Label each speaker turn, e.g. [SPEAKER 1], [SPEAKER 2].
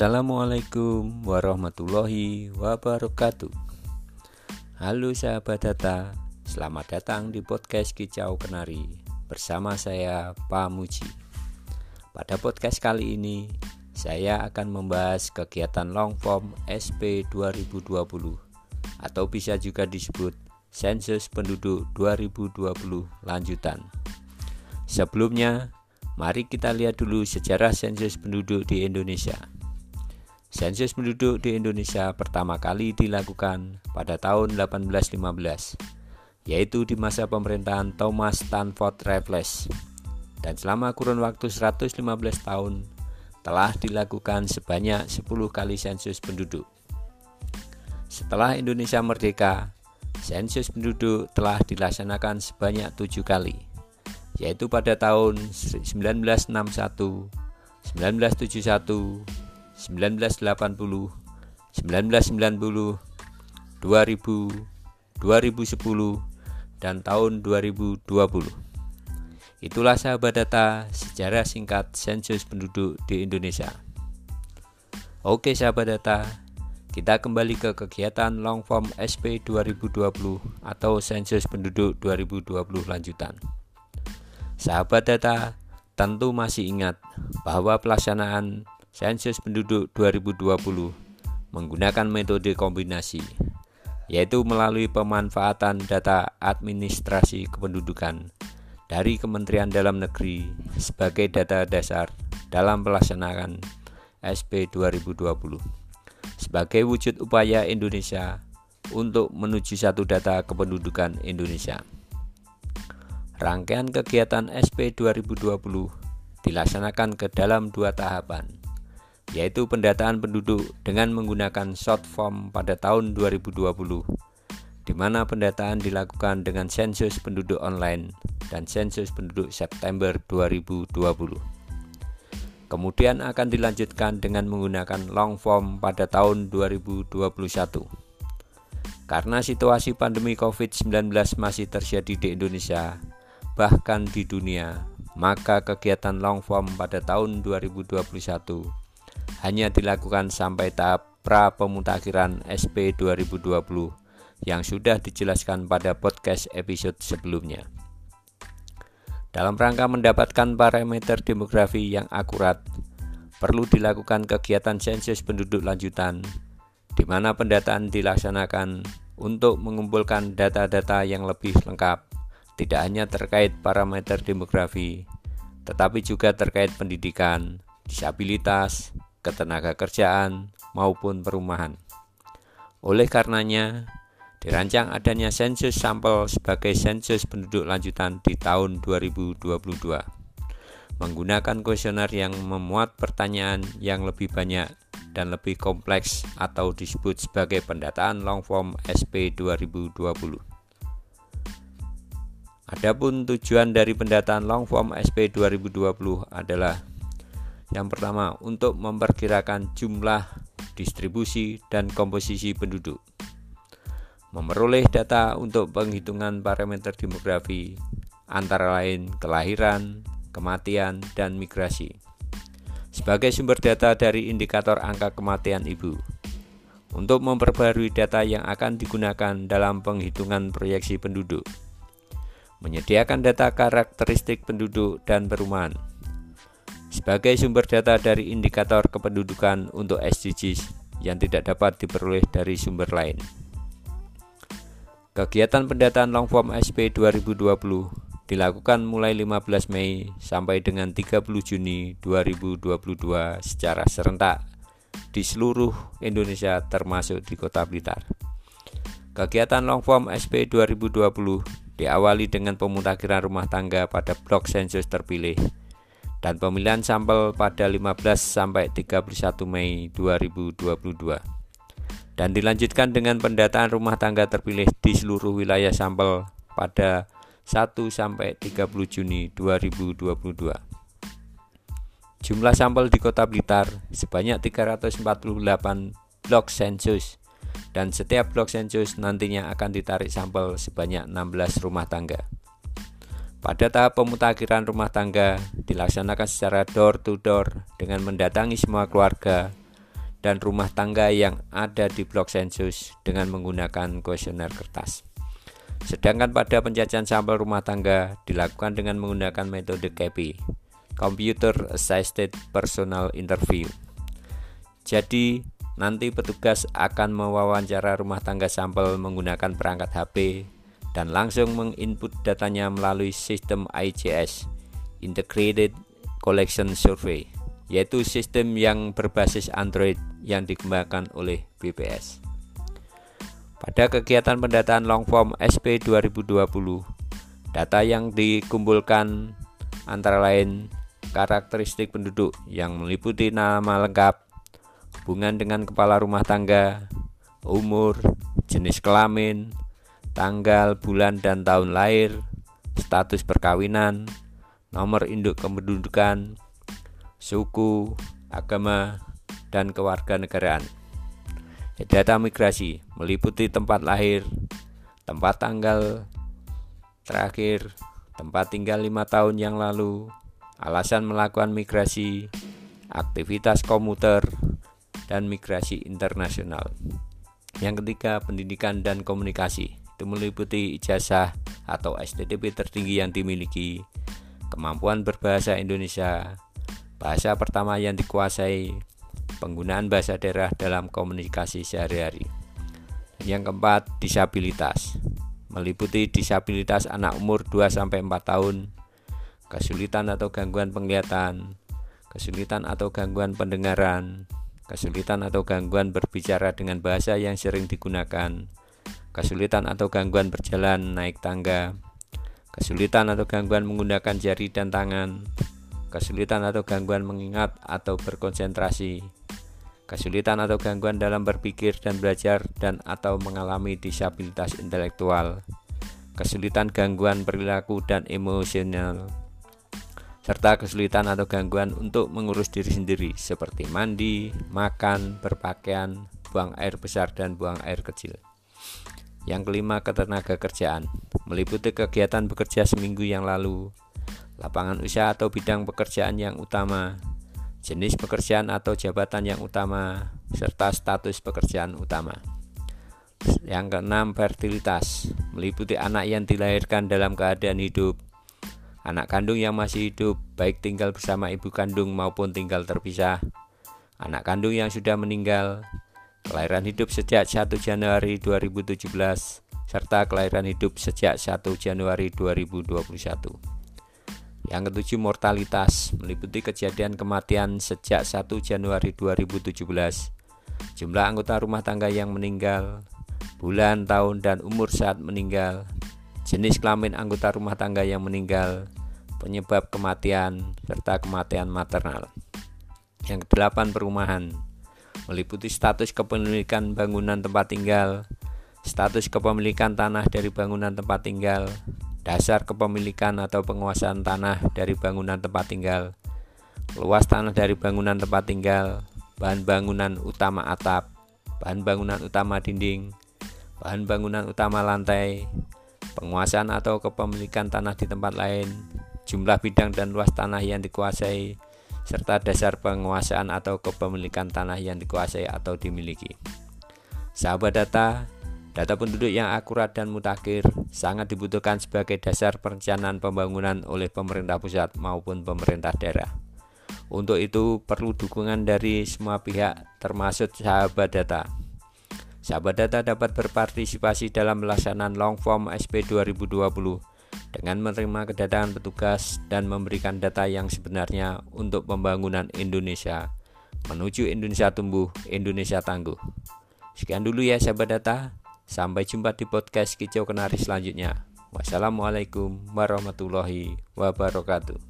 [SPEAKER 1] Assalamualaikum warahmatullahi wabarakatuh. Halo sahabat data Selamat datang di podcast Kicau Kenari Bersama saya Pak Muji. Pada podcast kali ini Saya akan membahas kegiatan long form SP 2020 Atau bisa juga disebut Sensus Penduduk 2020 Lanjutan. Sebelumnya Mari kita lihat dulu sejarah sensus penduduk di Indonesia. Sensus penduduk di Indonesia pertama kali dilakukan pada tahun 1815, yaitu di masa pemerintahan Thomas Stanford Raffles. Dan selama kurun waktu 115 tahun telah dilakukan sebanyak 10 kali sensus penduduk. Setelah Indonesia merdeka, sensus penduduk telah dilaksanakan sebanyak tujuh kali, yaitu pada tahun 1961, 1971, 1980, 1990, 2000, 2010, dan tahun 2020. Itulah sahabat data sejarah singkat sensus penduduk di Indonesia. Oke sahabat data, kita kembali ke kegiatan long form SP 2020 atau sensus penduduk 2020 lanjutan. Sahabat data tentu masih ingat bahwa pelaksanaan sensus penduduk 2020 menggunakan metode kombinasi, yaitu melalui pemanfaatan data administrasi kependudukan dari Kementerian Dalam Negeri sebagai data dasar dalam pelaksanaan SP 2020 sebagai wujud upaya Indonesia untuk menuju satu data kependudukan Indonesia. Rangkaian kegiatan SP 2020 dilaksanakan ke dalam dua tahapan, yaitu pendataan penduduk dengan menggunakan short form pada tahun 2020, di mana pendataan dilakukan dengan sensus penduduk online dan sensus penduduk September 2020. Kemudian akan dilanjutkan dengan menggunakan long form pada tahun 2021. Karena situasi pandemi COVID-19 masih terjadi di Indonesia, bahkan di dunia, maka kegiatan long form pada tahun 2021 hanya dilakukan sampai tahap pra pemutakhiran SP 2020 yang sudah dijelaskan pada podcast episode sebelumnya. Dalam rangka mendapatkan parameter demografi yang akurat, perlu dilakukan kegiatan sensus penduduk lanjutan, di mana pendataan dilaksanakan untuk mengumpulkan data-data yang lebih lengkap, tidak hanya terkait parameter demografi, tetapi juga terkait pendidikan, disabilitas, ketenaga kerjaan, maupun perumahan. Oleh karenanya, dirancang adanya sensus sampel sebagai sensus penduduk lanjutan di tahun 2022 menggunakan kuesioner yang memuat pertanyaan yang lebih banyak dan lebih kompleks atau disebut sebagai pendataan long form SP 2020. Adapun tujuan dari pendataan long form SP 2020 adalah yang pertama, untuk memperkirakan jumlah, distribusi, dan komposisi penduduk. Memperoleh data untuk penghitungan parameter demografi, antara lain kelahiran, kematian, dan migrasi. Sebagai sumber data dari indikator angka kematian ibu. Untuk memperbarui data yang akan digunakan dalam penghitungan proyeksi penduduk. Menyediakan data karakteristik penduduk dan perumahan sebagai sumber data dari indikator kependudukan untuk SDGs yang tidak dapat diperoleh dari sumber lain. Kegiatan pendataan long form SP 2020 dilakukan mulai 15 Mei sampai dengan 30 Juni 2022 secara serentak di seluruh Indonesia termasuk di Kota Blitar. Kegiatan long form SP 2020 diawali dengan pemutakhiran rumah tangga pada blok sensus terpilih dan pemilihan sampel pada 15 sampai 31 Mei 2022 dan dilanjutkan dengan pendataan rumah tangga terpilih di seluruh wilayah sampel pada 1 sampai 30 Juni 2022. Jumlah sampel di Kota Blitar sebanyak 348 blok sensus dan setiap blok sensus nantinya akan ditarik sampel sebanyak 16 rumah tangga. Pada tahap pemutakhiran rumah tangga dilaksanakan secara door to door dengan mendatangi semua keluarga dan rumah tangga yang ada di blok sensus dengan menggunakan kuesioner kertas. Sedangkan pada penjajahan sampel rumah tangga dilakukan dengan menggunakan metode KPI, Computer Assisted Personal Interview. Jadi, nanti petugas akan mewawancara rumah tangga sampel menggunakan perangkat HP dan langsung menginput datanya melalui sistem ICS, Integrated Collection Survey, yaitu sistem yang berbasis Android yang dikembangkan oleh BPS. Pada kegiatan pendataan long form SP 2020, data yang dikumpulkan antara lain karakteristik penduduk yang meliputi nama lengkap, hubungan dengan kepala rumah tangga, umur, jenis kelamin, tanggal, bulan, dan tahun lahir, status perkawinan, nomor induk kependudukan, suku, agama, dan kewarganegaraan. Data migrasi meliputi tempat lahir, tempat tanggal terakhir, tempat tinggal lima tahun yang lalu, alasan melakukan migrasi, aktivitas komuter, dan migrasi internasional. Yang ketiga, pendidikan dan komunikasi. Itu meliputi ijazah atau STTP tertinggi yang dimiliki, kemampuan berbahasa Indonesia, bahasa pertama yang dikuasai, penggunaan bahasa daerah dalam komunikasi sehari-hari. Yang keempat, disabilitas. Meliputi disabilitas anak umur 2-4 tahun, kesulitan atau gangguan penglihatan, kesulitan atau gangguan pendengaran, kesulitan atau gangguan berbicara dengan bahasa yang sering digunakan, kesulitan atau gangguan berjalan naik tangga, kesulitan atau gangguan menggunakan jari dan tangan, kesulitan atau gangguan mengingat atau berkonsentrasi, kesulitan atau gangguan dalam berpikir dan belajar dan atau mengalami disabilitas intelektual, kesulitan gangguan perilaku dan emosional, serta kesulitan atau gangguan untuk mengurus diri sendiri seperti mandi, makan, berpakaian, buang air besar dan buang air kecil. Yang kelima, ketenaga kerjaan, meliputi kegiatan bekerja seminggu yang lalu, lapangan usaha atau bidang pekerjaan yang utama, jenis pekerjaan atau jabatan yang utama, serta status pekerjaan utama. Yang keenam, fertilitas meliputi anak yang dilahirkan dalam keadaan hidup, anak kandung yang masih hidup, baik tinggal bersama ibu kandung maupun tinggal terpisah, anak kandung yang sudah meninggal, kelahiran hidup sejak 1 Januari 2017, serta kelahiran hidup sejak 1 Januari 2021. Yang ketujuh mortalitas meliputi kejadian kematian sejak 1 Januari 2017. Jumlah anggota rumah tangga yang meninggal, bulan, tahun, dan umur saat meninggal, jenis kelamin anggota rumah tangga yang meninggal, penyebab kematian, serta kematian maternal. Yang kedelapan perumahan meliputi status kepemilikan bangunan tempat tinggal, status kepemilikan tanah dari bangunan tempat tinggal, dasar kepemilikan atau penguasaan tanah dari bangunan tempat tinggal, luas tanah dari bangunan tempat tinggal, bahan bangunan utama atap, bahan bangunan utama dinding, bahan bangunan utama lantai, penguasaan atau kepemilikan tanah di tempat lain, jumlah bidang dan luas tanah yang dikuasai, serta dasar penguasaan atau kepemilikan tanah yang dikuasai atau dimiliki. Sahabat data, Data penduduk yang akurat dan mutakhir sangat dibutuhkan sebagai dasar perencanaan pembangunan oleh pemerintah pusat maupun pemerintah daerah. Untuk itu perlu dukungan dari semua pihak termasuk sahabat data. Sahabat data dapat berpartisipasi dalam pelaksanaan long form SP 2020 dengan menerima kedatangan petugas dan memberikan data yang sebenarnya untuk pembangunan Indonesia menuju Indonesia tumbuh, Indonesia tangguh. Sekian dulu ya sahabat data. Sampai jumpa di podcast Kicau Kenari selanjutnya. Wassalamualaikum warahmatullahi wabarakatuh.